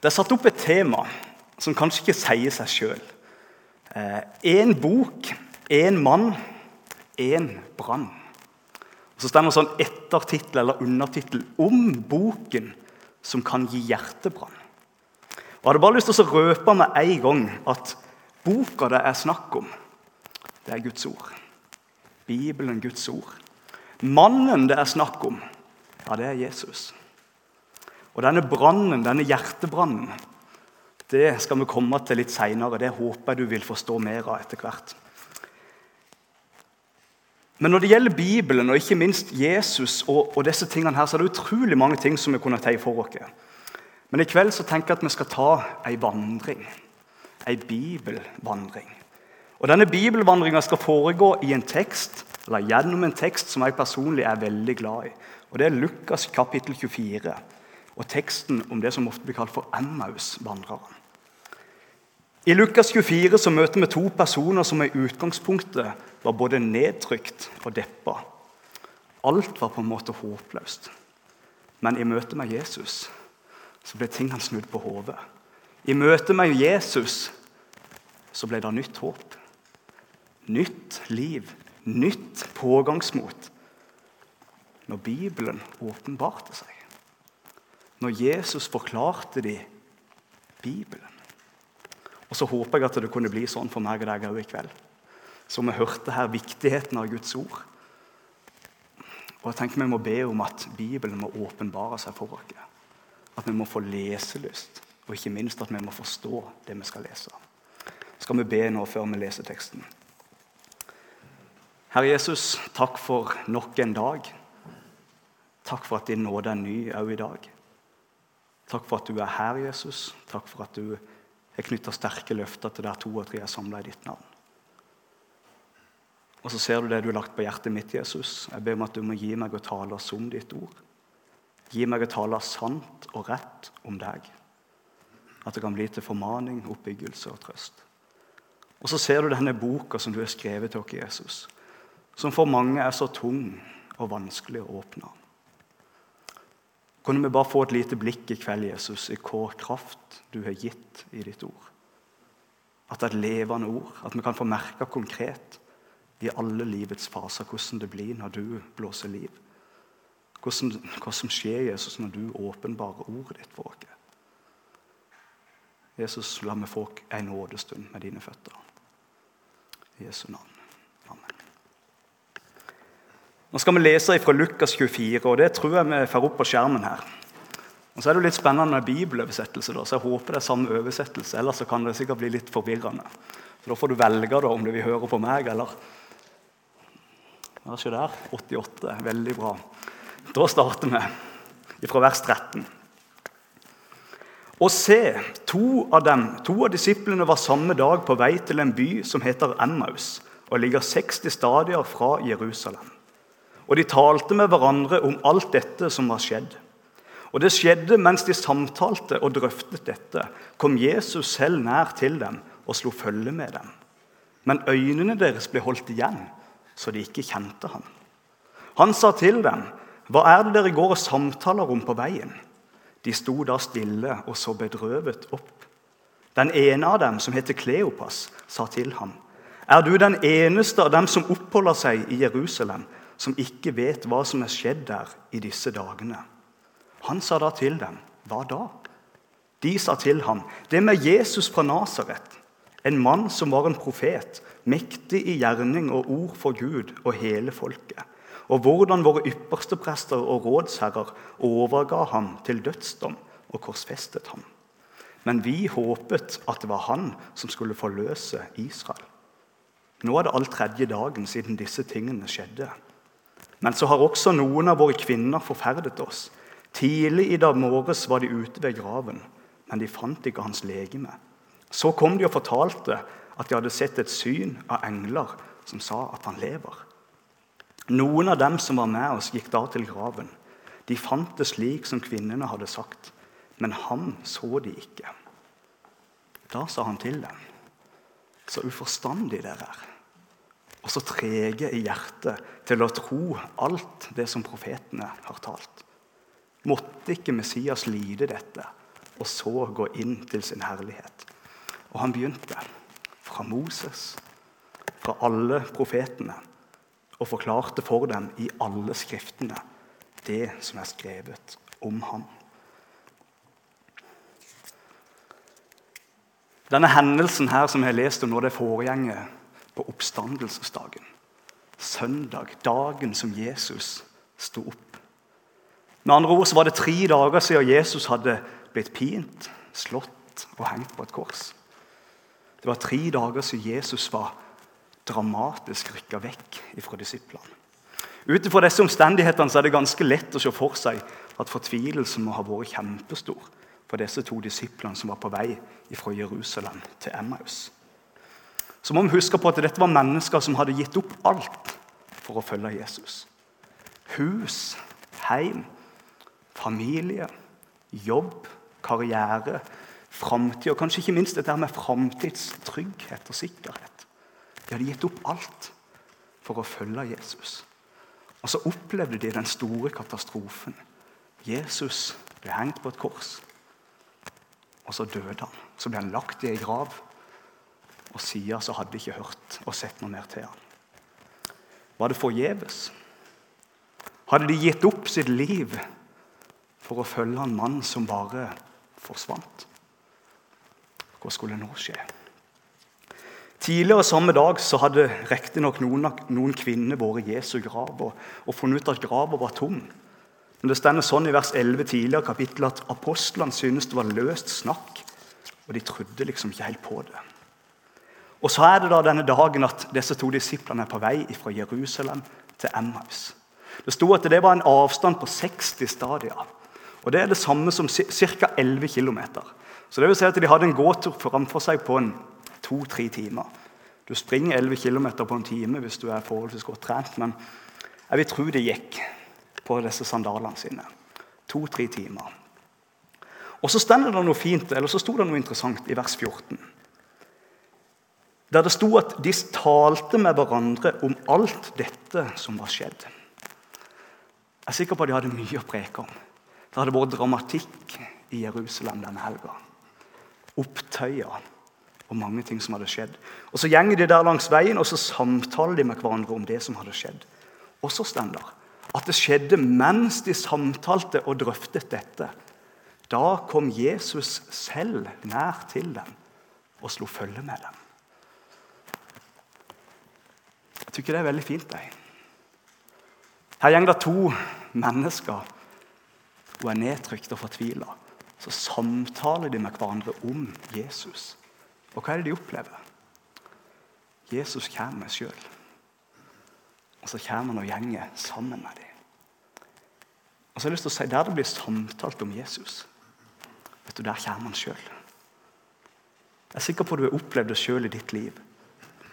Det er satt opp et tema som kanskje ikke sier seg sjøl. Én bok, én mann, én brann. Så står det sånn ettertittel eller undertittel om boken som kan gi hjertebrann. Jeg hadde bare lyst til å røpe med en gang at boka det er snakk om, det er Guds ord. Bibelen, Guds ord. Mannen det er snakk om, ja, det er Jesus. Og denne brannen, denne hjertebrannen, det skal vi komme til litt seinere. Det håper jeg du vil forstå mer av etter hvert. Men når det gjelder Bibelen og ikke minst Jesus, og, og disse tingene her, så er det utrolig mange ting som vi kunne tatt for oss. Men i kveld så tenker jeg at vi skal ta ei vandring. Ei bibelvandring. Og Denne bibelvandringa skal foregå i en tekst, eller gjennom en tekst som jeg personlig er veldig glad i. Og Det er Lukas kapittel 24 og teksten om det som ofte blir kalt for Emmaus-vandreren. I Lukas 24 så møter vi to personer som i utgangspunktet var både nedtrykt og deppa. Alt var på en måte håpløst. Men i møte med Jesus så ble tingene snudd på hodet. I møte med Jesus så ble det nytt håp. Nytt liv, nytt pågangsmot. Når Bibelen åpenbarte seg. Når Jesus forklarte de Bibelen. Og så håper jeg at det kunne bli sånn for meg og deg òg i kveld. Så vi hørte her viktigheten av Guds ord. Og jeg tenker Vi må be om at Bibelen må åpenbare seg for oss. At vi må få leselyst, og ikke minst at vi må forstå det vi skal lese. Skal vi be nå før vi leser teksten? Herre Jesus, takk for nok en dag. Takk for at din nåde er ny òg i dag. Takk for at du er her, Jesus. Takk for at du er knytta sterke løfter til der to og tre er samla i ditt navn. Og så ser du det du har lagt på hjertet mitt, Jesus. Jeg ber om at du må gi meg å tale som ditt ord. Gi meg å tale sant og rett om deg. At det kan bli til formaning, oppbyggelse og trøst. Og så ser du denne boka som du har skrevet til oss, Jesus, som for mange er så tung og vanskelig å åpne. Kunne vi bare få et lite blikk i kveld, Jesus, i hva kraft du har gitt i ditt ord? At det er et levende ord, at vi kan få merke konkret i alle livets faser hvordan det blir når du blåser liv. Hvordan, hva som skjer, Jesus, når du åpenbarer ordet ditt for oss. Jesus, la meg få en nådestund med dine føtter. I Jesu navn. Nå skal vi lese fra Lukas 24, og det tror jeg vi får opp på skjermen her. Og så er det jo litt spennende med bibeloversettelse, da, så jeg håper det er samme oversettelse. Ellers så kan det sikkert bli litt forvirrende. Så Da får du velge da, om du vil høre på meg eller skjer der? 88. Veldig bra. Da starter vi fra vers 13. Og se, to av dem, to av disiplene var samme dag på vei til en by som heter Emmaus, og ligger 60 stadier fra Jerusalem. Og de talte med hverandre om alt dette som var skjedd. Og det skjedde mens de samtalte og drøftet dette, kom Jesus selv nær til dem og slo følge med dem. Men øynene deres ble holdt igjen, så de ikke kjente ham. Han sa til dem, 'Hva er det dere går og samtaler om på veien?' De sto da stille og så bedrøvet opp. Den ene av dem, som heter Kleopas, sa til ham, 'Er du den eneste av dem som oppholder seg i Jerusalem?' Som ikke vet hva som er skjedd der i disse dagene. Han sa da til dem, 'Hva da?' De sa til ham, 'Det med Jesus fra Nasaret, en mann som var en profet, mektig i gjerning og ord for Gud og hele folket.' Og hvordan våre ypperste prester og rådsherrer overga ham til dødsdom og korsfestet ham. Men vi håpet at det var han som skulle forløse Israel. Nå er det all tredje dagen siden disse tingene skjedde. Men så har også noen av våre kvinner forferdet oss. Tidlig i dag morges var de ute ved graven, men de fant ikke hans legeme. Så kom de og fortalte at de hadde sett et syn av engler som sa at han lever. Noen av dem som var med oss, gikk da til graven. De fant det slik som kvinnene hadde sagt, men ham så de ikke. Da sa han til dem, så uforstandig dere er, og så trege i hjertet til å tro alt det som profetene har talt. Måtte ikke Messias lide dette og så gå inn til sin herlighet. Og han begynte fra Moses, fra alle profetene, og forklarte for dem i alle skriftene det som er skrevet om ham. Denne hendelsen her som jeg har lest om nå, det foregjenger på oppstandelsesdagen. Søndag, dagen som Jesus sto opp. Med andre ord så var det tre dager siden Jesus hadde blitt pint, slått og hengt på et kors. Det var tre dager siden Jesus var dramatisk rykka vekk fra disiplene. Ut ifra disse omstendighetene er det ganske lett å se for seg at fortvilelsen må ha vært kjempestor for disse to disiplene som var på vei fra Jerusalem til Emmaus. Så må vi huske på at dette var mennesker som hadde gitt opp alt for å følge Jesus. Hus, heim, familie, jobb, karriere, framtid og kanskje ikke minst dette med framtidstrygghet og sikkerhet. De hadde gitt opp alt for å følge Jesus. Og så opplevde de den store katastrofen. Jesus ble hengt på et kors, og så døde han. Så ble han lagt i ei grav, og siden så hadde de ikke hørt og sett noe mer til han. Var det forgjeves? Hadde de gitt opp sitt liv for å følge en mann som bare forsvant? Hva skulle nå skje? Tidligere samme dag så hadde riktignok noen, noen kvinner vært i Jesu grav og, og, funnet ut at grava var tom. Men Det stender sånn i vers 11 tidligere kapittel at apostlene syntes det var løst snakk. Og de trodde liksom ikke helt på det. Og så er det da denne dagen at disse to disiplene er på vei fra Jerusalem til Emmaus. Det sto at det var en avstand på 60 stadier. Og Det er det samme som ca. 11 km. Så det vil si at de hadde en gåtur framfor seg på to-tre timer. Du springer 11 km på en time hvis du er forholdsvis godt trent, men jeg vil tro det gikk på disse sandalene sine. To-tre timer. Og så det noe fint, eller så sto det noe interessant i vers 14. Der det sto at de talte med hverandre om alt dette som var skjedd. Jeg er sikker på at de hadde mye å preke om. Det hadde vært dramatikk i Jerusalem denne helga. Opptøyer og mange ting som hadde skjedd. Og Så gjenger de der langs veien og så samtaler de med hverandre om det som hadde skjedd. Og så står det at det skjedde mens de samtalte og drøftet dette. Da kom Jesus selv nær til dem og slo følge med dem. Jeg syns det er veldig fint. Jeg. Her går det to mennesker og er nedtrykt og fortvila. Så samtaler de med hverandre om Jesus. Og hva er det de opplever? Jesus kommer sjøl. Og så kommer han og gjenger sammen med dem. Og så har jeg lyst til å si, Der det blir samtalt om Jesus, vet du, der kommer han sjøl. Jeg er sikker på at du har opplevd det sjøl i ditt liv.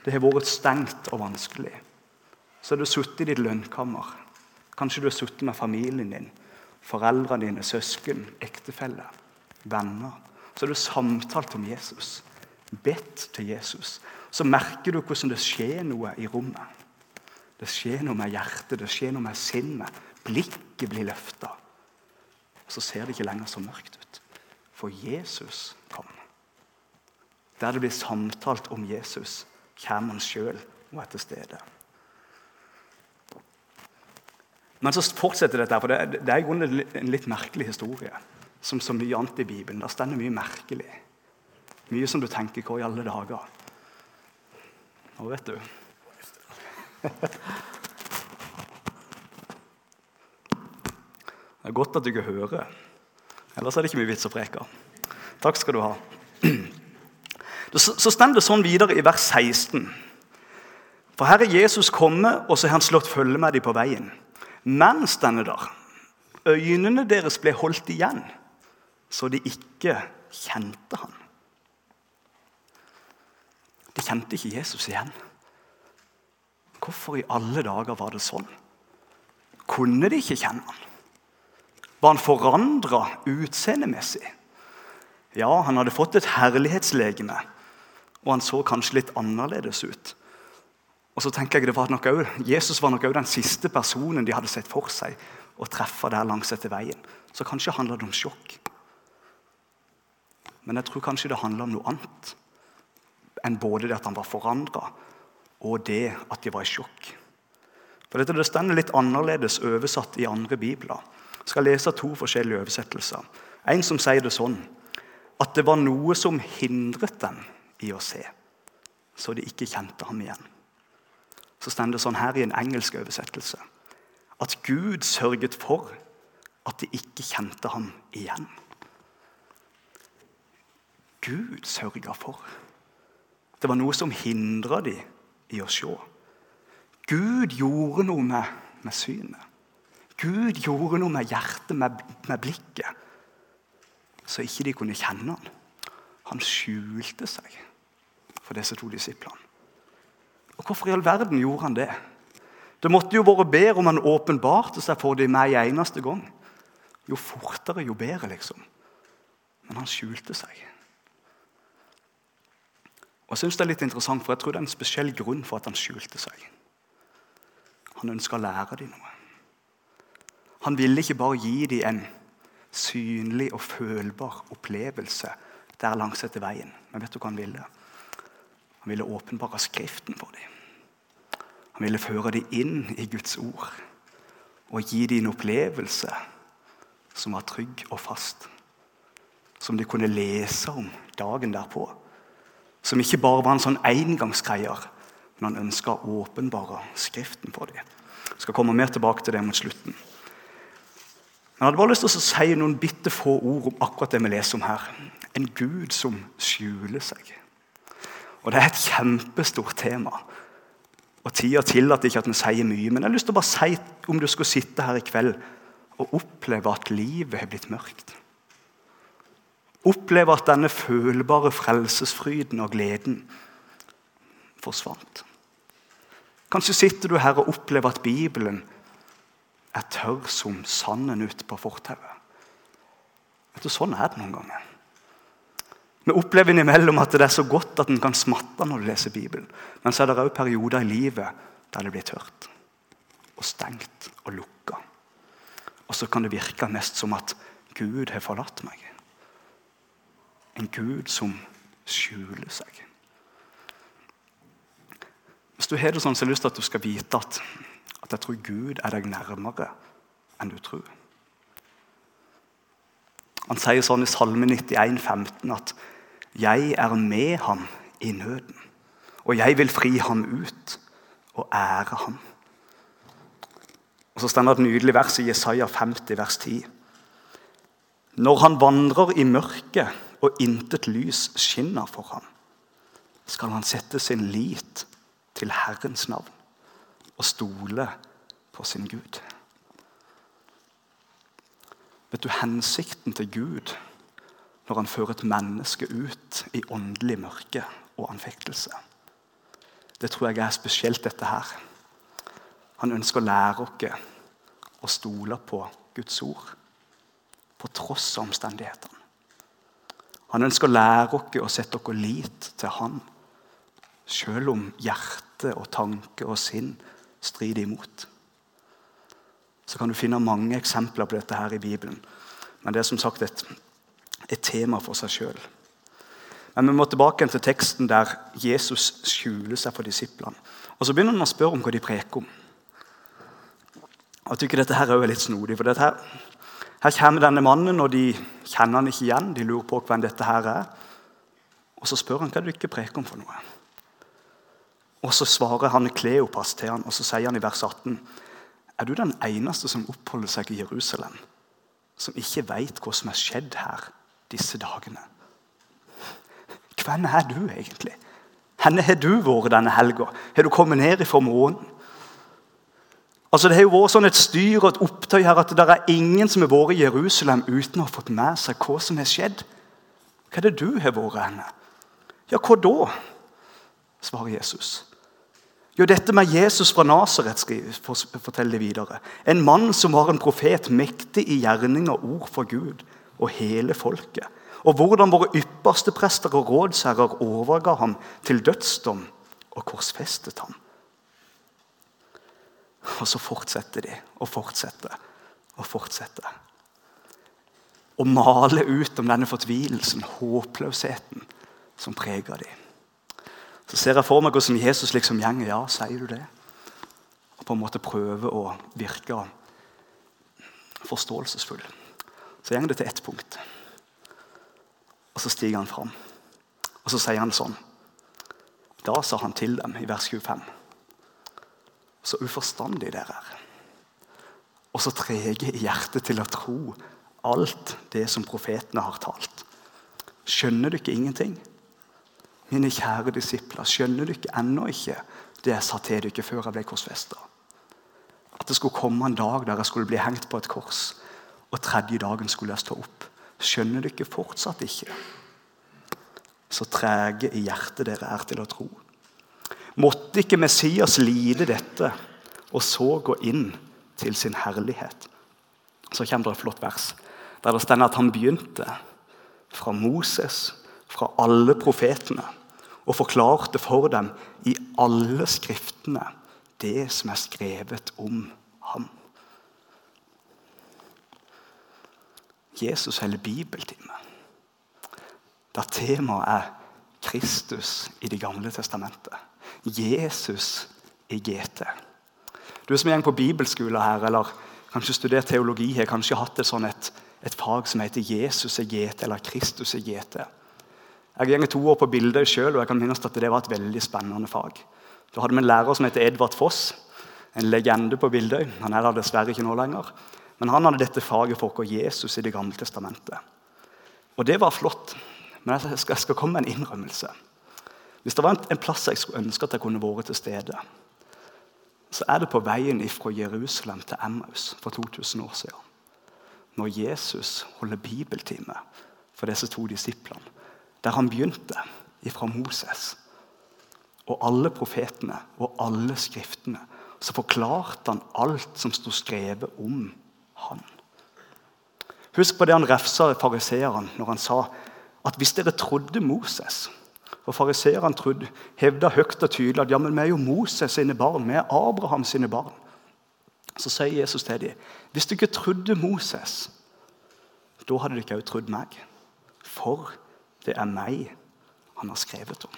Det har vært stengt og vanskelig. Så har du sittet i ditt lønnkammer. Kanskje du har sittet med familien din, foreldrene dine, søsken, ektefelle, venner. Så har du samtalt om Jesus bedt til Jesus, så merker du hvordan det skjer noe i rommet. Det skjer noe med hjertet, det skjer noe med sinnet. Blikket blir løfta. Så ser det ikke lenger så mørkt ut. For Jesus kom. Der det blir samtalt om Jesus, kommer han sjøl er til stede. Men så fortsetter dette, for det, det er en litt merkelig historie. Som så mye annet i Bibelen. Der står mye merkelig. Mye som du tenker Hva i alle dager? Nå vet du. Det er godt at du ikke hører. Ellers er det ikke mye vits å preke. Takk skal du ha. Så står det sånn videre i vers 16. For her er Jesus kommet, og så har han slått følge med dem på veien. Men, står der, øynene deres ble holdt igjen, så de ikke kjente han. De kjente ikke Jesus igjen. Hvorfor i alle dager var det sånn? Kunne de ikke kjenne han? Var han forandra utseendemessig? Ja, han hadde fått et herlighetslegeme, og han så kanskje litt annerledes ut. Og så tenker jeg det var nok også, Jesus var nok òg den siste personen de hadde sett for seg å treffe der langs etter veien. Så kanskje handler det om sjokk. Men jeg tror kanskje det handler om noe annet enn både det at han var forandra, og det at de var i sjokk. For dette Det står litt annerledes oversatt i andre bibler. Jeg skal lese to forskjellige oversettelser. En som sier det sånn at det var noe som hindret dem i å se, så de ikke kjente ham igjen. Så står det sånn her i en engelsk oversettelse at Gud sørget for at de ikke kjente ham igjen. Gud sørga for. Det var noe som hindra dem i å se. Gud gjorde noe med, med synet. Gud gjorde noe med hjertet, med, med blikket, så ikke de kunne kjenne han. Han skjulte seg for disse to disiplene. Og Hvorfor i all verden gjorde han det? Det måtte jo vært bedre om han åpenbarte seg for dem med en eneste gang. Jo fortere, jo bedre, liksom. Men han skjulte seg. Og jeg synes det er litt interessant, for jeg tror det er en spesiell grunn for at han skjulte seg. Han ønska å lære dem noe. Han ville ikke bare gi dem en synlig og følbar opplevelse der langs etter veien. Men vet du hva han ville? Han ville åpenbare Skriften for dem. Han ville føre dem inn i Guds ord og gi dem en opplevelse som var trygg og fast. Som de kunne lese om dagen derpå. Som ikke bare var en sånn engangsgreier, men han ønska å åpenbare Skriften for dem. Jeg skal komme mer tilbake til det mot slutten. Men jeg hadde bare lyst til å si noen bitte få ord om akkurat det vi leser om her. En Gud som skjuler seg. Og Det er et kjempestort tema. Og Tida tillater ikke at vi sier mye, men jeg har lyst til å bare si om du skulle sitte her i kveld og oppleve at livet har blitt mørkt. Oppleve at denne følbare frelsesfryden og gleden forsvant. Kanskje sitter du her og opplever at Bibelen er tørr som sanden ute på fortauet. Sånn er det noen ganger. Vi opplever innimellom at det er så godt at en kan smatte når du leser Bibelen. Men så er det òg perioder i livet der det blir tørt og stengt og lukka. Og så kan det virke mest som at Gud har forlatt meg. En Gud som skjuler seg. Hvis du har det sånn, så har jeg lyst til at du skal vite at at jeg tror Gud er deg nærmere enn du tror. Han sier sånn i Salme 91, 15 at 'jeg er med ham i nøden', og 'jeg vil fri ham ut og ære ham'. Og Så stender det et nydelig vers i Jesaja 50, vers 10. Når han vandrer i mørket og intet lys skinner for ham, skal han sette sin lit til Herrens navn og stole på sin Gud. Vet du hensikten til Gud når han fører et menneske ut i åndelig mørke og anfektelse? Det tror jeg er spesielt dette her. Han ønsker å lære oss å stole på Guds ord på tross av omstendighetene. Han ønsker å lære oss å sette vår lit til Han, selv om hjerte og tanke og sinn strider imot. Så kan du finne mange eksempler på dette her i Bibelen. Men det er som sagt et, et tema for seg sjøl. Men vi må tilbake til teksten der Jesus skjuler seg for disiplene. Og Så begynner han å spørre om hva de preker om. Jeg tykker dette her er litt snodig. for her, her kommer denne mannen, og de kjenner han ikke igjen. De lurer på hvem dette her er. Og Så spør han hva du ikke preker om for noe. Og Så svarer han Kleopas til han, og så sier han i vers 18.: Er du den eneste som oppholder seg i Jerusalem, som ikke veit hva som er skjedd her disse dagene? Hvem er du egentlig? Henne har du vært denne helga? Har du kommet ned ifra månen? Altså, Det har jo vært sånn et styr og et opptøy her at det er ingen som har vært i Jerusalem uten å ha fått med seg hva som har skjedd. Hva er det du har vært henne? Ja, hva da? svarer Jesus. Jo, dette med Jesus fra Nasaret forteller de videre. En mann som var en profet, mektig i gjerning og ord for Gud og hele folket. Og hvordan våre ypperste prester og rådsherrer overga ham til dødsdom og korsfestet ham. Og så fortsetter de og fortsetter og fortsetter. og male ut om denne fortvilelsen, håpløsheten, som preger dem. Så ser jeg for meg hvordan Jesus liksom gjenger. Ja, sier du det? Og på en måte prøver å virke forståelsesfull. Så går det til ett punkt. Og så stiger han fram. Og så sier han sånn. Da sa han til dem i vers 25. Så uforstandig dere er. Og så trege i hjertet til å tro alt det som profetene har talt. Skjønner du ikke ingenting? Mine kjære disipler, skjønner du ikke ennå ikke det jeg sa til dere før jeg ble korsfesta? At det skulle komme en dag der jeg skulle bli hengt på et kors, og tredje dagen skulle jeg stå opp. Skjønner ikke fortsatt ikke? Så trege i hjertet dere er til å tro. Måtte ikke Messias lide dette, og så gå inn til sin herlighet? Så kommer det et flott vers der det står at han begynte fra Moses, fra alle profetene, og forklarte for dem i alle skriftene det som er skrevet om ham. Jesus holder bibeltime, der temaet er Kristus i Det gamle testamentet. Jesus i GT. Du som går på bibelskole her, eller kanskje studert teologi, har kanskje hatt et, sånn et, et fag som heter Jesus i GT, eller Kristus i GT. Jeg går to år på bildet sjøl, og jeg kan minnes at det var et veldig spennende fag. Da hadde vi en lærer som heter Edvard Foss, en legende på Bildøy. Han er der dessverre ikke nå lenger. Men han hadde dette faget for oss Jesus i Det gamle testamentet. Og det var flott. Men jeg skal, jeg skal komme med en innrømmelse. Hvis det var en, en, plass jeg skulle ønske at jeg kunne vært til stede, så er det på veien fra Jerusalem til Emmaus for 2000 år siden. Når Jesus holder bibeltime for disse to disiplene, der han begynte ifra Moses og alle profetene og alle skriftene, så forklarte han alt som sto skrevet om han. Husk på det han refsa fariseerne når han sa at hvis dere trodde Moses og Fariseerne hevda høyt og tydelig at ja, men vi er jo Moses sine barn, vi er Abraham sine barn. Så sier Jesus til dem hvis du ikke trodde Moses, da hadde du ikke også trodd meg. For det er meg han har skrevet om.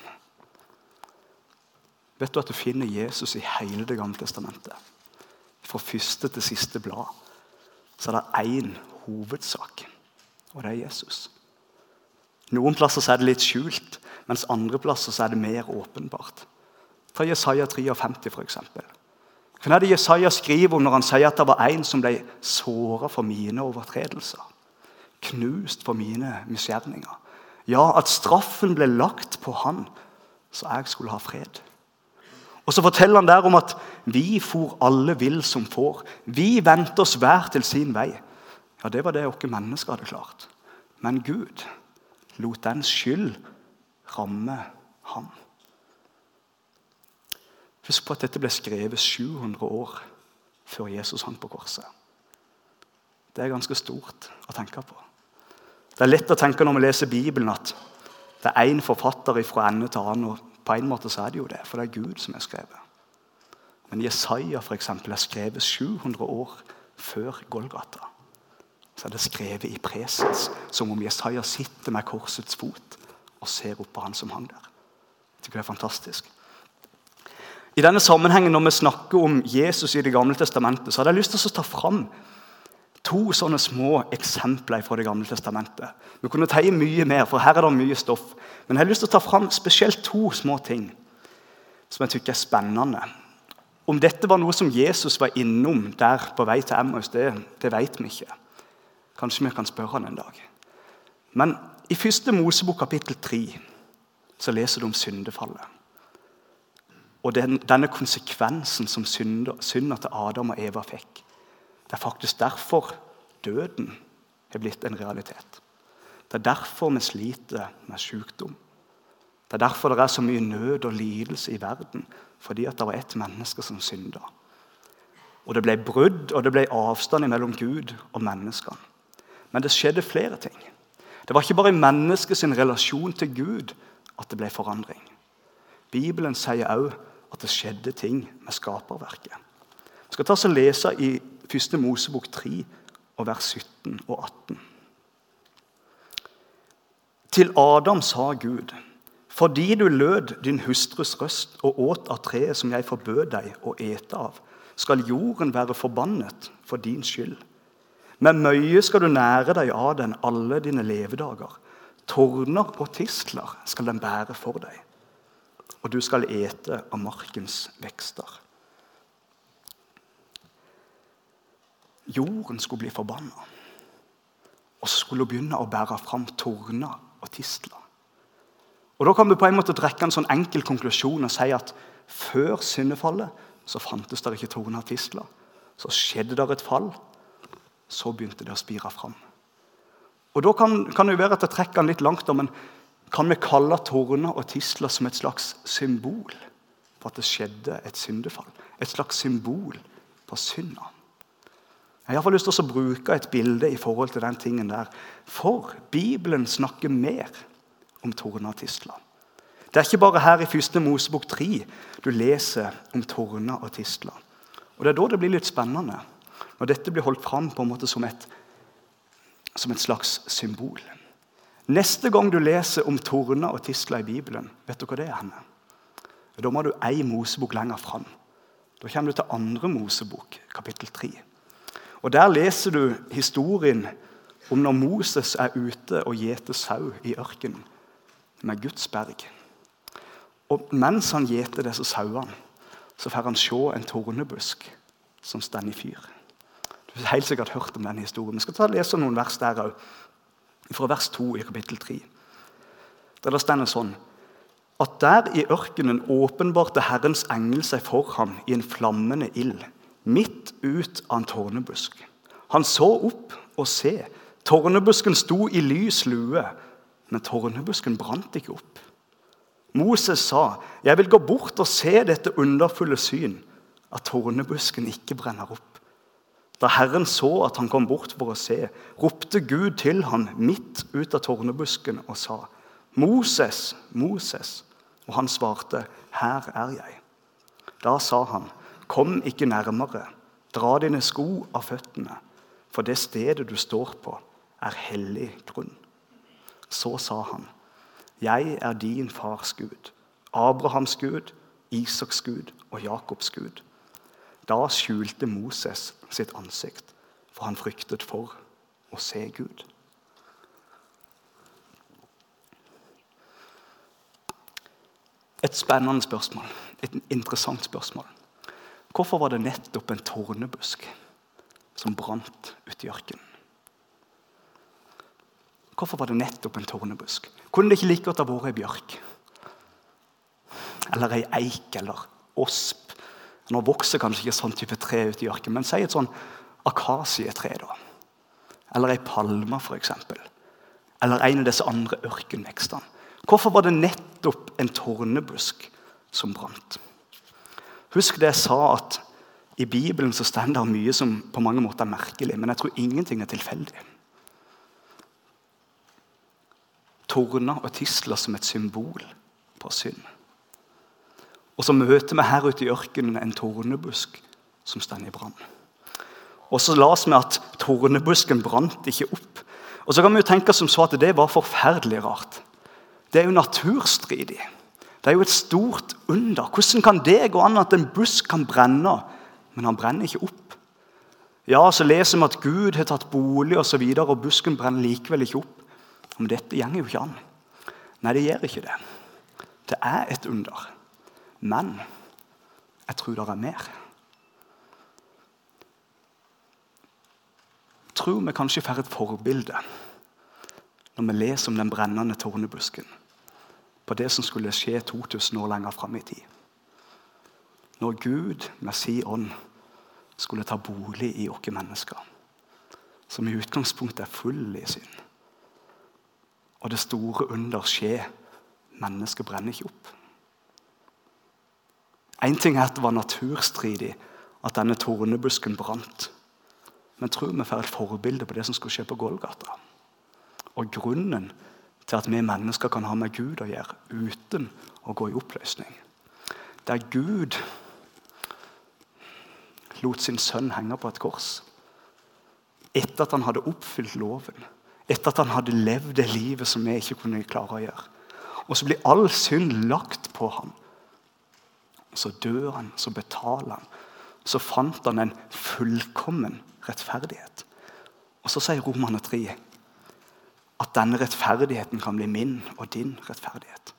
Vet du at du finner Jesus i hele Det gamle testamentet? Fra første til siste blad så er det én hovedsak, og det er Jesus. Noen plasser er det litt skjult, mens andre plasser er det mer åpenbart. Ta Jesaja 53, f.eks. Hva er det Jesaja skriver om når han sier at det var en som ble såra for mine overtredelser? Knust for mine misgjerninger. Ja, at straffen ble lagt på han, så jeg skulle ha fred. Og Så forteller han der om at vi for alle vill som får. Vi vendte oss hver til sin vei. Ja, Det var det oss mennesker hadde klart. Men Gud lot den skyld ramme ham. Husk på at dette ble skrevet 700 år før Jesus hang på korset. Det er ganske stort å tenke på. Det er lett å tenke når vi leser Bibelen, at det er én forfatter fra ende til annen. og På en måte så er det jo det, for det er Gud som er skrevet. Men Jesaja for eksempel, er skrevet 700 år før Golgata så er det skrevet i presens, som om Jesaja sitter med korsets fot og ser opp på han som hang der. Jeg tykker det er fantastisk. I denne sammenhengen Når vi snakker om Jesus i Det gamle testamentet, så hadde jeg lyst til å ta fram to sånne små eksempler fra Det gamle testamentet. Vi kunne ta i mye mer, for her er det mye stoff. Men jeg har lyst til å ta fram spesielt to små ting som jeg tykker er spennende. Om dette var noe som Jesus var innom der på vei til Emmaus, det, det vet vi ikke. Kanskje vi kan spørre han en dag. Men i første Mosebok kapittel 3 så leser du om syndefallet. Og den, denne konsekvensen som synder, synder til Adam og Eva fikk. Det er faktisk derfor døden er blitt en realitet. Det er derfor vi sliter med sykdom. Det er derfor det er så mye nød og lidelse i verden. Fordi at det var ett menneske som synda. Og det ble brudd og det ble avstand mellom Gud og menneskene. Men det skjedde flere ting. Det var ikke bare i menneskets relasjon til Gud at det ble forandring. Bibelen sier òg at det skjedde ting med skaperverket. Vi skal ta oss og lese i 1. Mosebok 3, og vers 17 og 18. Til Adam sa Gud, fordi du lød din hustrus røst og åt av treet som jeg forbød deg å ete av, skal jorden være forbannet for din skyld. Med møye skal du nære deg av den alle dine levedager. Tårner og tistler skal den bære for deg, og du skal ete av markens vekster. Jorden skulle bli forbanna, og så skulle hun begynne å bære fram torner og tistler. Og Da kan vi på en måte trekke en sånn enkel konklusjon og si at før syndefallet så fantes det ikke torner og tistler. Så skjedde det et fall, så begynte det å spire fram. Og Da kan, kan det jo være at jeg trekker den litt langt, men kan vi kalle torner og tistler som et slags symbol på at det skjedde et syndefall? Et slags symbol på synda? Jeg har lyst til å bruke et bilde i forhold til den tingen der. For Bibelen snakker mer om torna tistler. Det er ikke bare her i 1. Mosebok 3 du leser om torna og tisla. Og Det er da det blir litt spennende, når dette blir holdt fram på en måte som et, som et slags symbol. Neste gang du leser om torna og tisla i Bibelen, vet du hva det er? henne? Da må du ei Mosebok lenger fram. Da kommer du til andre Mosebok, kapittel 3. Og Der leser du historien om når Moses er ute og gjeter sau i ørkenen med Guds berg. Og Mens han gjeter disse sauene, så får han se en tornebusk som står i fyr. Du har helt sikkert hørt om den historien. Vi skal ta og lese noen vers der òg, fra vers 2 i kapittel 3. Der det står sånn at der i ørkenen åpenbarte Herrens engel seg for ham i en flammende ild, midt ut av en tårnebusk. Han så opp og se. Tårnebusken sto i lys lue men tårnebusken brant ikke opp. Moses sa, 'Jeg vil gå bort og se dette underfulle syn', at tårnebusken ikke brenner opp. Da Herren så at han kom bort for å se, ropte Gud til han midt ut av tårnebusken og sa, 'Moses, Moses.' Og han svarte, 'Her er jeg.' Da sa han, 'Kom ikke nærmere. Dra dine sko av føttene.' For det stedet du står på, er hellig grunn. Så sa han, 'Jeg er din fars Gud, Abrahams Gud, Isaks Gud og Jakobs Gud.' Da skjulte Moses sitt ansikt, for han fryktet for å se Gud. Et spennende spørsmål, et interessant spørsmål. Hvorfor var det nettopp en tornebusk som brant uti ørkenen? Hvorfor var det nettopp en tornebusk? Kunne det ikke like godt ha vært ei bjørk? Eller ei eik eller osp? Nå vokser kanskje ikke sånn type tre ute i ørkenen, men si et sånn akasietre. da. Eller ei palme, f.eks. Eller en av disse andre ørkenvekstene. Hvorfor var det nettopp en tornebusk som brant? Husk det jeg sa, at i Bibelen så står det mye som på mange måter er merkelig, men jeg tror ingenting er tilfeldig torner og tisler som et symbol på synd. Og så møter vi her ute i ørkenen en tornebusk som står i brann. Og så las vi at tornebusken brant ikke opp. Og så kan vi jo tenke som så at det var forferdelig rart. Det er jo naturstridig. Det er jo et stort under. Hvordan kan det gå an at en busk kan brenne, men han brenner ikke opp? Ja, så leser vi at Gud har tatt bolig, og, så videre, og busken brenner likevel ikke opp. Men dette går jo ikke an. Nei, det gjør ikke det. Det er et under. Men jeg tror det er mer. Jeg tror vi kanskje får et forbilde når vi leser om den brennende tornebusken på det som skulle skje 2000 år lenger fram i tid. Når Gud med sin ånd skulle ta bolig i oss mennesker, som i utgangspunktet er full i synd. Og det store under skjer. Mennesket brenner ikke opp. Én ting er at det var naturstridig at denne tornebusken brant. Men tror vi får et forbilde på det som skulle skje på Golgata. Og grunnen til at vi mennesker kan ha med Gud å gjøre uten å gå i oppløsning. Der Gud lot sin sønn henge på et kors etter at han hadde oppfylt loven etter at han hadde levd det livet som vi ikke kunne klare å gjøre. Og så blir all synd lagt på ham. Så dør han, så betaler han. Så fant han en fullkommen rettferdighet. Og så sier Romane 3 at denne rettferdigheten kan bli min og din rettferdighet.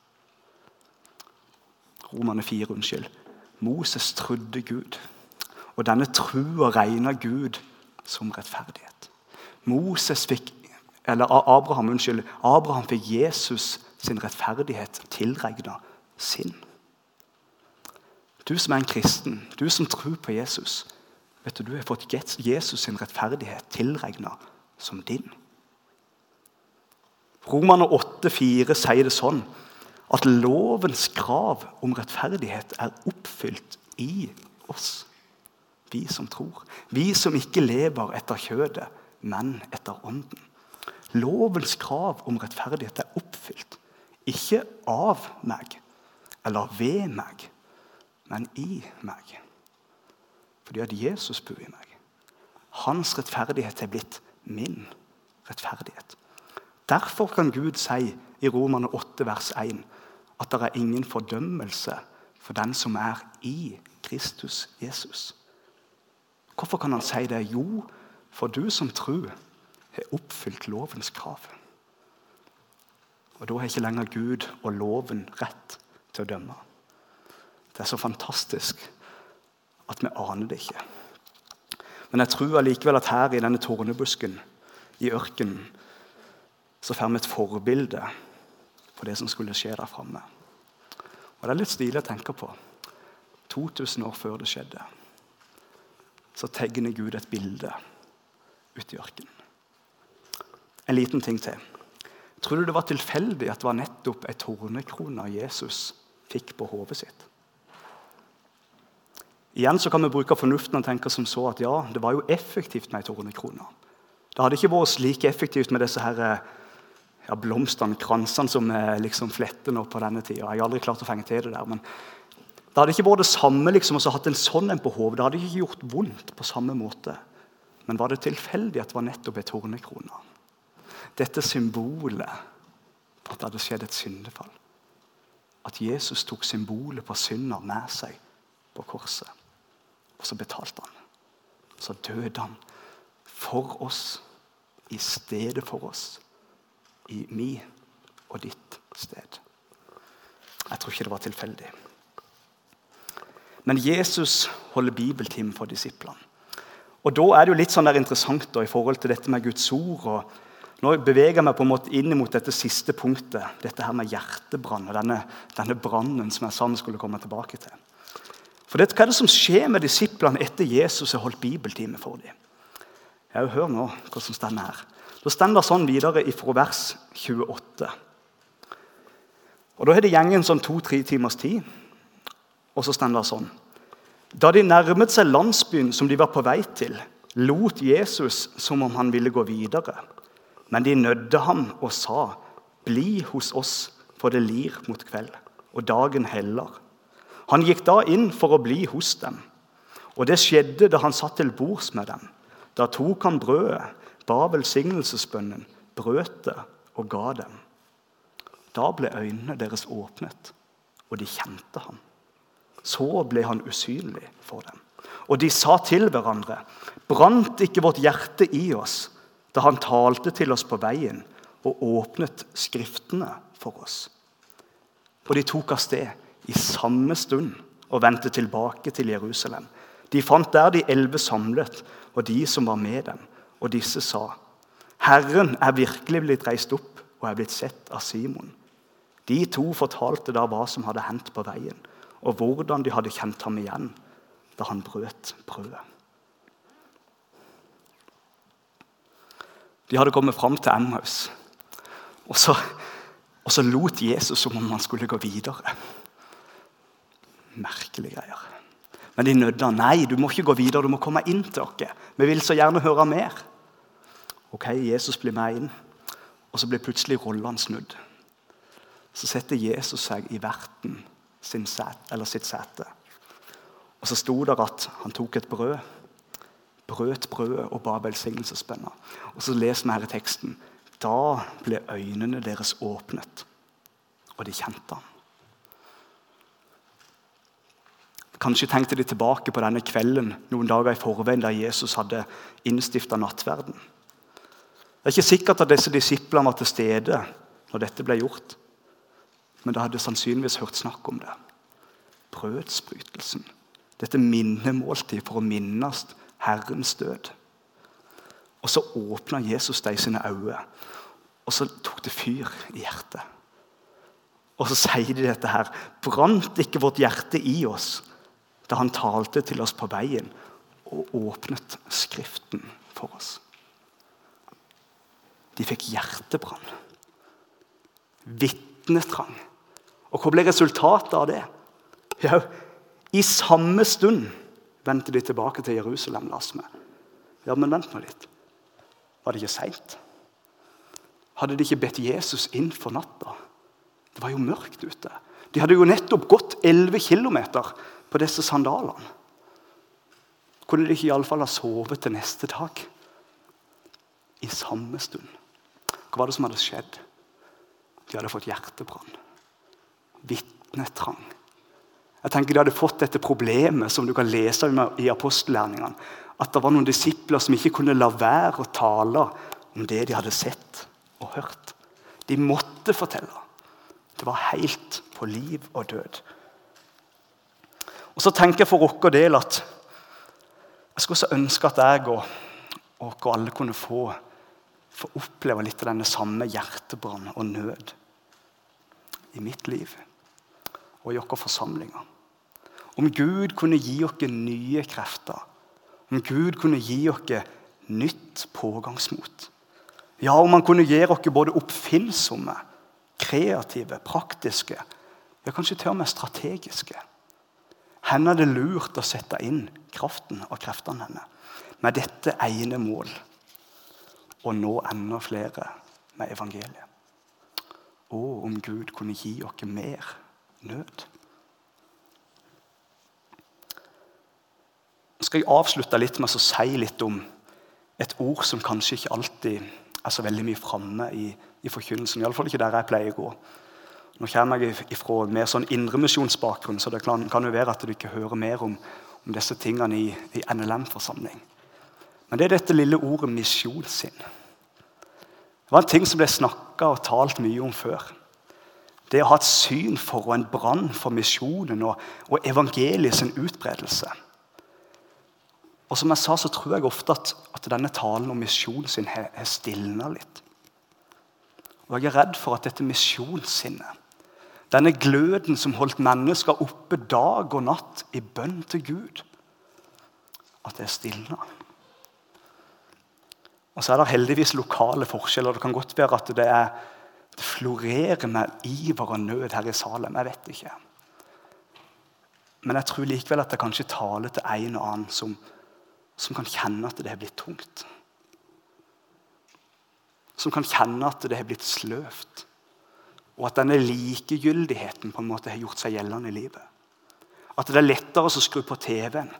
Romerne 4, unnskyld. Moses trodde Gud, og denne trua regna Gud som rettferdighet. Moses fikk, eller Abraham, unnskyld, Abraham fikk Jesus sin rettferdighet tilregna sin. Du som er en kristen, du som tror på Jesus, vet du, du har fått Jesus sin rettferdighet tilregna som din. Romerne 8,4 sier det sånn at lovens krav om rettferdighet er oppfylt i oss, vi som tror. Vi som ikke lever etter kjødet, men etter ånden. Lovens krav om rettferdighet er oppfylt. Ikke av meg eller ved meg, men i meg. Fordi at Jesus bor i meg. Hans rettferdighet er blitt min rettferdighet. Derfor kan Gud si i Romerne 8, vers 1 at det er ingen fordømmelse for den som er i Kristus Jesus. Hvorfor kan han si det? Jo, for du som tror, har oppfylt lovens krav. Og Da har ikke lenger Gud og loven rett til å dømme. Det er så fantastisk at vi aner det ikke. Men jeg tror allikevel at her i denne tornebusken i ørkenen så får vi et forbilde for det som skulle skje der framme. Og Det er litt stilig å tenke på. 2000 år før det skjedde, så tegner Gud et bilde ute i ørkenen. En liten ting til. Tror du det var tilfeldig at det var nettopp ei tornekrone Jesus fikk på hodet sitt? Igjen så kan vi bruke fornuften og tenke som så at ja, det var jo effektivt med ei tornekrone. Det hadde ikke vært like effektivt med disse her, ja, blomstene, kransene, som liksom fletter nå på denne tida. Jeg har aldri klart å fenge til det der, men det hadde ikke vært det samme liksom, å hatt en sånn en på hodet. Det hadde ikke gjort vondt på samme måte. Men var det tilfeldig at det var nettopp ei tornekrone? Dette symbolet på at det hadde skjedd et syndefall. At Jesus tok symbolet på synda med seg på korset. Og så betalte han. Så døde han for oss, i stedet for oss. I mi og ditt sted. Jeg tror ikke det var tilfeldig. Men Jesus holder bibeltime for disiplene. Og Da er det jo litt sånn der interessant da, i forhold til dette med Guds ord. og Nå beveger jeg meg på en måte inn mot dette siste punktet, dette her med hjertebrann. og Denne, denne brannen som jeg sa vi skulle komme tilbake til. For det, Hva er det som skjer med disiplene etter Jesus har holdt bibeltime for dem? Jeg Hør nå hva som står her. Da står det sånn videre fra vers 28. Og Da har det gjengen sånn to-tre timers tid, og så står det sånn Da de nærmet seg landsbyen som de var på vei til, lot Jesus som om han ville gå videre. Men de nødde ham og sa, 'Bli hos oss, for det lir mot kveld, og dagen heller.' Han gikk da inn for å bli hos dem. Og det skjedde da han satt til bords med dem. Da tok han brødet, ba velsignelsesbønnen, brøt det og ga dem. Da ble øynene deres åpnet, og de kjente ham. Så ble han usynlig for dem. Og de sa til hverandre.: Brant ikke vårt hjerte i oss da han talte til oss på veien og åpnet Skriftene for oss? Og de tok av sted i samme stund og vendte tilbake til Jerusalem. De fant der de elleve samlet, og de som var med dem. Og disse sa, 'Herren er virkelig blitt reist opp og er blitt sett av Simon.' De to fortalte da hva som hadde hendt på veien, og hvordan de hadde kjent ham igjen da han brøt brødet. De hadde kommet fram til Emmaus, og så, og så lot Jesus som om han skulle gå videre. Merkelige greier. Men de nødda. Nei, du må ikke gå videre, du må komme inn til oss. Vi vil så gjerne høre mer. Ok, Jesus blir med inn, og så blir plutselig rollene snudd. Så setter Jesus seg i verten set, sitt sete. Og så sto det at han tok et brød, brøt brødet og ba velsignelsesbønner. Og så leser vi her i teksten Da ble øynene deres åpnet, og de kjente ham. Kanskje tenkte de tilbake på denne kvelden noen dager i forveien der Jesus hadde innstifta nattverden. Det er ikke sikkert at disse disiplene var til stede når dette ble gjort, men de hadde sannsynligvis hørt snakk om det. Brødsbrytelsen. Dette minnemåltid for å minnes Herrens død. Og så åpna Jesus de sine øyne, og så tok det fyr i hjertet. Og så sier de dette her. Brant ikke vårt hjerte i oss da han talte til oss på veien og åpnet Skriften for oss? De fikk hjertebrann. Vitnetrang. Og hva ble resultatet av det? Ja, I samme stund vendte de tilbake til Jerusalem. las med. Ja, men vent nå litt. Var det ikke seint? Hadde de ikke bedt Jesus inn for natta? Det var jo mørkt ute. De hadde jo nettopp gått 11 km på disse sandalene. Kunne de ikke iallfall ha sovet til neste dag? I samme stund. Hva var det som hadde skjedd? De hadde fått hjertebrann. Vitnetrang. Jeg tenker De hadde fått dette problemet som du kan lese om i apostellærlingene. At det var noen disipler som ikke kunne la være å tale om det de hadde sett og hørt. De måtte fortelle. Det var helt på liv og død. Og så tenker jeg for vår del at jeg skulle så ønske at jeg og, og alle kunne få, få oppleve litt av denne samme hjertebrann og nød i mitt liv og i våre forsamlinger. Om Gud kunne gi oss nye krefter. Om Gud kunne gi oss nytt pågangsmot. Ja, om han kunne gi oss både oppfinnsomme, kreative, praktiske, ja, kanskje til og med strategiske. Henne er det lurt å sette inn kraften og kreftene henne med dette ene mål å nå enda flere med evangeliet. Å, om Gud kunne gi oss mer nød. Nå skal jeg avslutte litt med å si litt om et ord som kanskje ikke alltid er så veldig mye framme i, i forkynnelsen. Iallfall ikke der jeg pleier å gå. Nå kommer jeg ifra mer sånn indremisjonsbakgrunn, så det kan, kan, jo være at du ikke hører mer om, om disse tingene i, i NLM-forsamling. Men det er dette lille ordet misjonssinn. Det var en ting som ble snakka og talt mye om før. Det å ha et syn for og en brann for misjonen og, og evangeliet sin utbredelse. Og som jeg sa, så tror jeg ofte at, at denne talen om misjonen sin har stilna litt. Og jeg er redd for at dette misjonssinnet, denne gløden som holdt mennesker oppe dag og natt i bønn til Gud, at det er stilna. Og så er det heldigvis lokale forskjeller. Det kan godt være at det, er, det florerer med iver og nød her i Salem. Jeg vet ikke. Men jeg tror likevel at det kanskje taler til en og annen som, som kan kjenne at det har blitt tungt. Som kan kjenne at det har blitt sløvt. Og at denne likegyldigheten på en måte har gjort seg gjeldende i livet. At det er lettere å skru på TV-en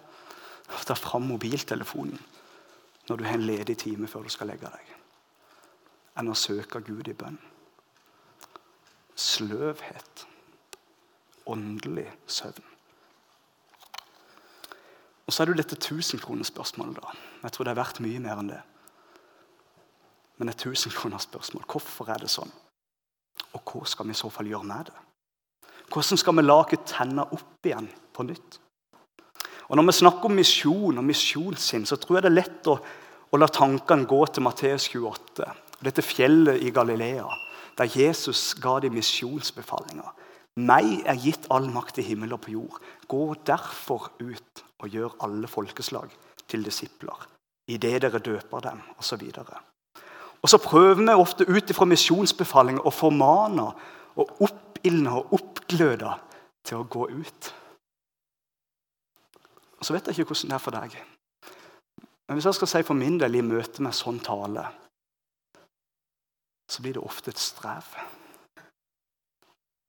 ta fram mobiltelefonen når du har en ledig time før du skal legge deg, enn å søke Gud i bønn. Sløvhet. Åndelig søvn. Og så er det jo dette tusenkronespørsmålet. da. Jeg tror det er verdt mye mer enn det. Men et tusenkronerspørsmål. Hvorfor er det sånn? Og hva skal vi i så fall gjøre med det? Hvordan skal vi lage tenne opp igjen på nytt? Og Når vi snakker om misjon og misjonssinn, så tror jeg det er lett å, å la tankene gå til Matteus 28. Dette fjellet i Galilea, der Jesus ga de misjonsbefalinger. Meg er gitt all makt i himmel og på jord. Gå derfor ut og gjør alle folkeslag til disipler. Idet dere døper dem, osv. Og så prøver vi ofte ut ifra misjonsbefalinger å formane og oppildne og oppgløde til å gå ut. Og Så vet jeg ikke hvordan det er for deg. Men hvis jeg skal si for min del i møte med sånn tale, så blir det ofte et strev.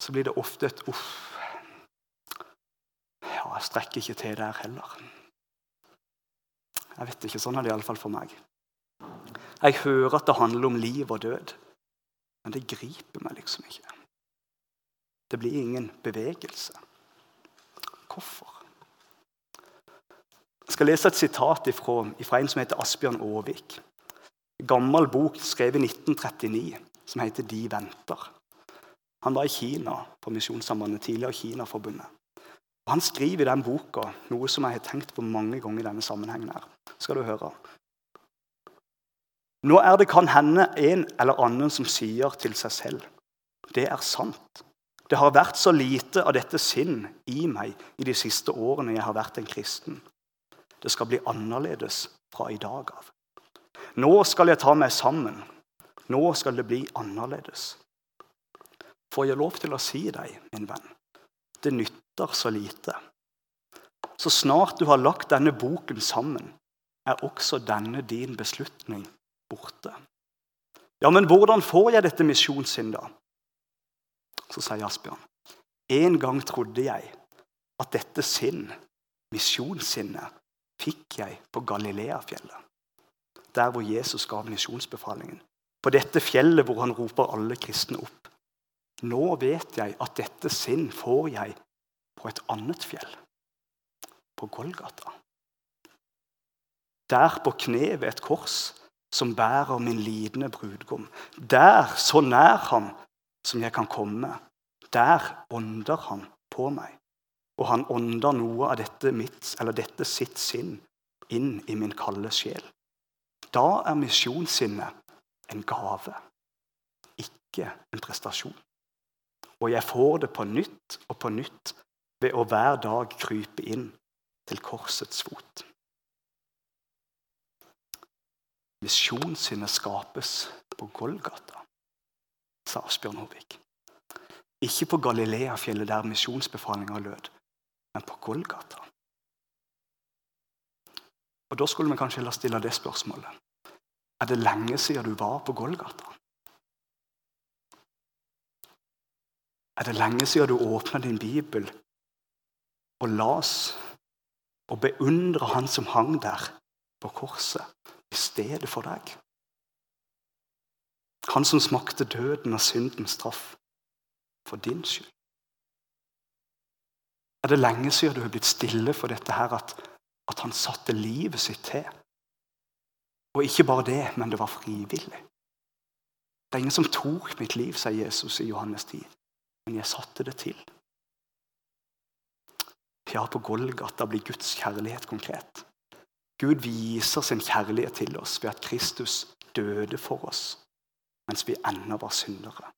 Så blir det ofte et uff. Ja, jeg strekker ikke til der heller. Jeg vet ikke. Sånn er det iallfall for meg. Jeg hører at det handler om liv og død. Men det griper meg liksom ikke. Det blir ingen bevegelse. Hvorfor? Jeg skal lese et sitat fra en som heter Asbjørn Aavik. Gammel bok skrevet i 1939 som heter 'De venter'. Han var i Kina på Misjonssambandet, tidligere Kinaforbundet. Og Han skriver i den boka noe som jeg har tenkt på mange ganger i denne sammenhengen. her. Skal du høre. Nå er det kan hende en eller annen som sier til seg selv det er sant. Det har vært så lite av dette sinn i meg i de siste årene jeg har vært en kristen. Det skal bli annerledes fra i dag av. Nå skal jeg ta meg sammen. Nå skal det bli annerledes. Får jeg lov til å si deg, min venn, det nytter så lite. Så snart du har lagt denne boken sammen, er også denne din beslutning borte. Ja, men hvordan får jeg dette misjonssinn, da? Så sier Asbjørn. En gang trodde jeg at dette sinn, misjonssinnet, fikk jeg på Galileafjellet. Der hvor Jesus gav misjonsbefalingen. På dette fjellet hvor han roper alle kristne opp. Nå vet jeg at dette sinn får jeg på et annet fjell. På Golgata. Der på kne ved et kors som bærer min lidende brudgom. Der, så nær ham som jeg kan komme, der ånder han på meg og han ånder noe av dette, mitt, dette sitt sinn inn i min kalde sjel. Da er misjonssinnet en gave, ikke en prestasjon. Og jeg får det på nytt og på nytt ved å hver dag krype inn til korsets fot. Misjonssinnet skapes på Golgata, sa Asbjørn Håvik. Ikke på Galileafjellet, der misjonsbefalinga lød, men på Golgata. Og Da skulle vi kanskje heller stille det spørsmålet. Er det lenge siden du var på Golgata? Er det lenge siden du åpna din bibel og las og beundra han som hang der på korset i stedet for deg? Han som smakte døden og syndens straff for din skyld. Er det lenge siden du har blitt stille for dette her, at, at han satte livet sitt til? Og ikke bare det, men det var frivillig. Det er ingen som tok mitt liv, sier Jesus i Johannes 10. Men jeg satte det til. Ja, på Golgata blir Guds kjærlighet konkret. Gud viser sin kjærlighet til oss ved at Kristus døde for oss mens vi ennå var syndere.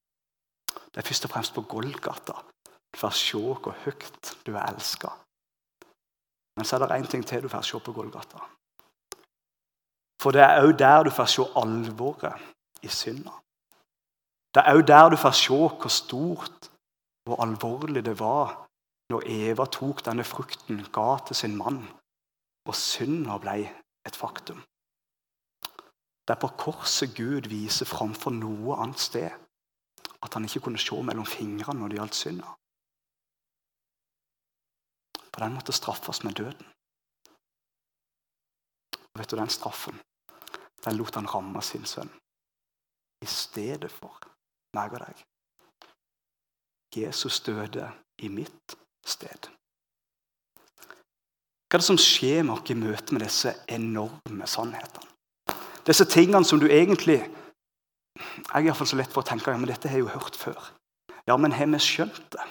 Det er først og fremst på Golgata du får se hvor høyt du er elska. Men så er det én ting til du får se på Golgata. For det er òg der du får se alvoret i synda. Det er òg der du får se hvor stort og alvorlig det var når Eva tok denne frukten, ga til sin mann, og synda ble et faktum. Det er på korset Gud viser framfor noe annet sted at han ikke kunne se mellom fingrene når det gjaldt synda. For den måtte straffes med døden. Og vet du, Den straffen den lot han ramme sin sønn i stedet for meg og deg. Jesus døde i mitt sted. Hva er det som skjer med oss i møte med disse enorme sannhetene? Disse tingene som du egentlig Jeg er iallfall så lett for å tenke ja, men dette har jeg jo hørt før. Ja, men har vi skjønt det?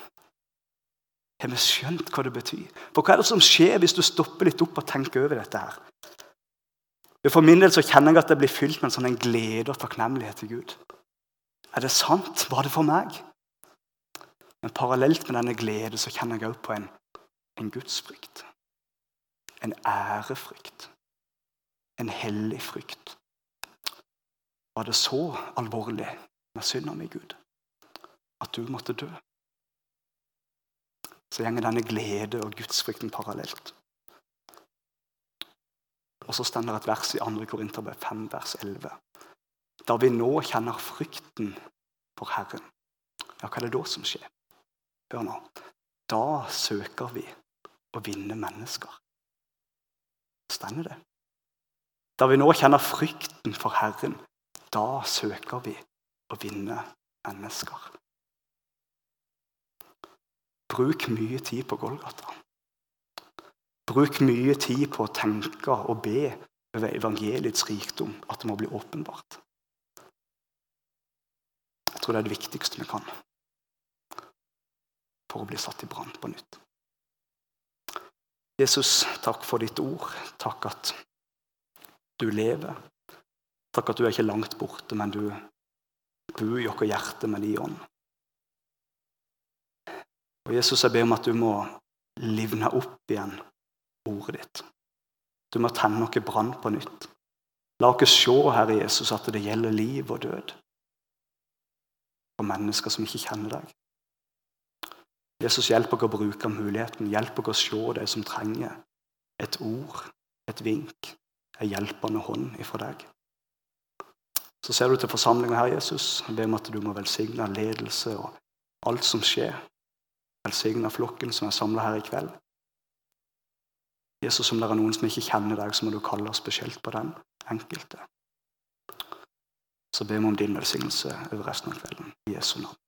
Har vi skjønt hva det betyr? For Hva er det som skjer hvis du stopper litt opp og tenker over dette? her? For min del så kjenner jeg at det blir fylt med en sånn glede og takknemlighet til Gud. Er det sant? Var det for meg? Men parallelt med denne glede så kjenner jeg også på en, en gudsfrykt. En ærefrykt. En hellig frykt. Var det så alvorlig med synda mi, Gud, at du måtte dø? Så går denne glede og gudsfrykten parallelt. Og så stender et vers i 2. Korinterbrev 5, vers 11. Da vi nå kjenner frykten for Herren, ja, hva er det da som skjer? Hør nå. Da søker vi å vinne mennesker. Stemmer det? Da vi nå kjenner frykten for Herren, da søker vi å vinne mennesker. Bruk mye tid på Golgata. Bruk mye tid på å tenke og be over evangeliets rikdom, at det må bli åpenbart. Jeg tror det er det viktigste vi kan for å bli satt i brann på nytt. Jesus, takk for ditt ord. Takk at du lever. Takk at du er ikke langt borte, men du bor i vårt hjerte med din ånd. Og Jesus, jeg ber om at du må livne opp igjen ordet ditt. Du må tenne noe brann på nytt. La oss se, Herre Jesus, at det gjelder liv og død for mennesker som ikke kjenner deg. Jesus, hjelp oss å bruke muligheten. Hjelp oss å se det som trenger et ord, et vink, en hjelpende hånd ifra deg. Så ser du til forsamlingen her, Jesus. Jeg ber om at du må velsigne ledelse og alt som skjer. Velsigne flokken som er samla her i kveld. Jesus, om det er noen som ikke kjenner deg, så må du kalle oss spesielt på den enkelte. Så ber vi om din velsignelse over resten av kvelden. I Jesu navn.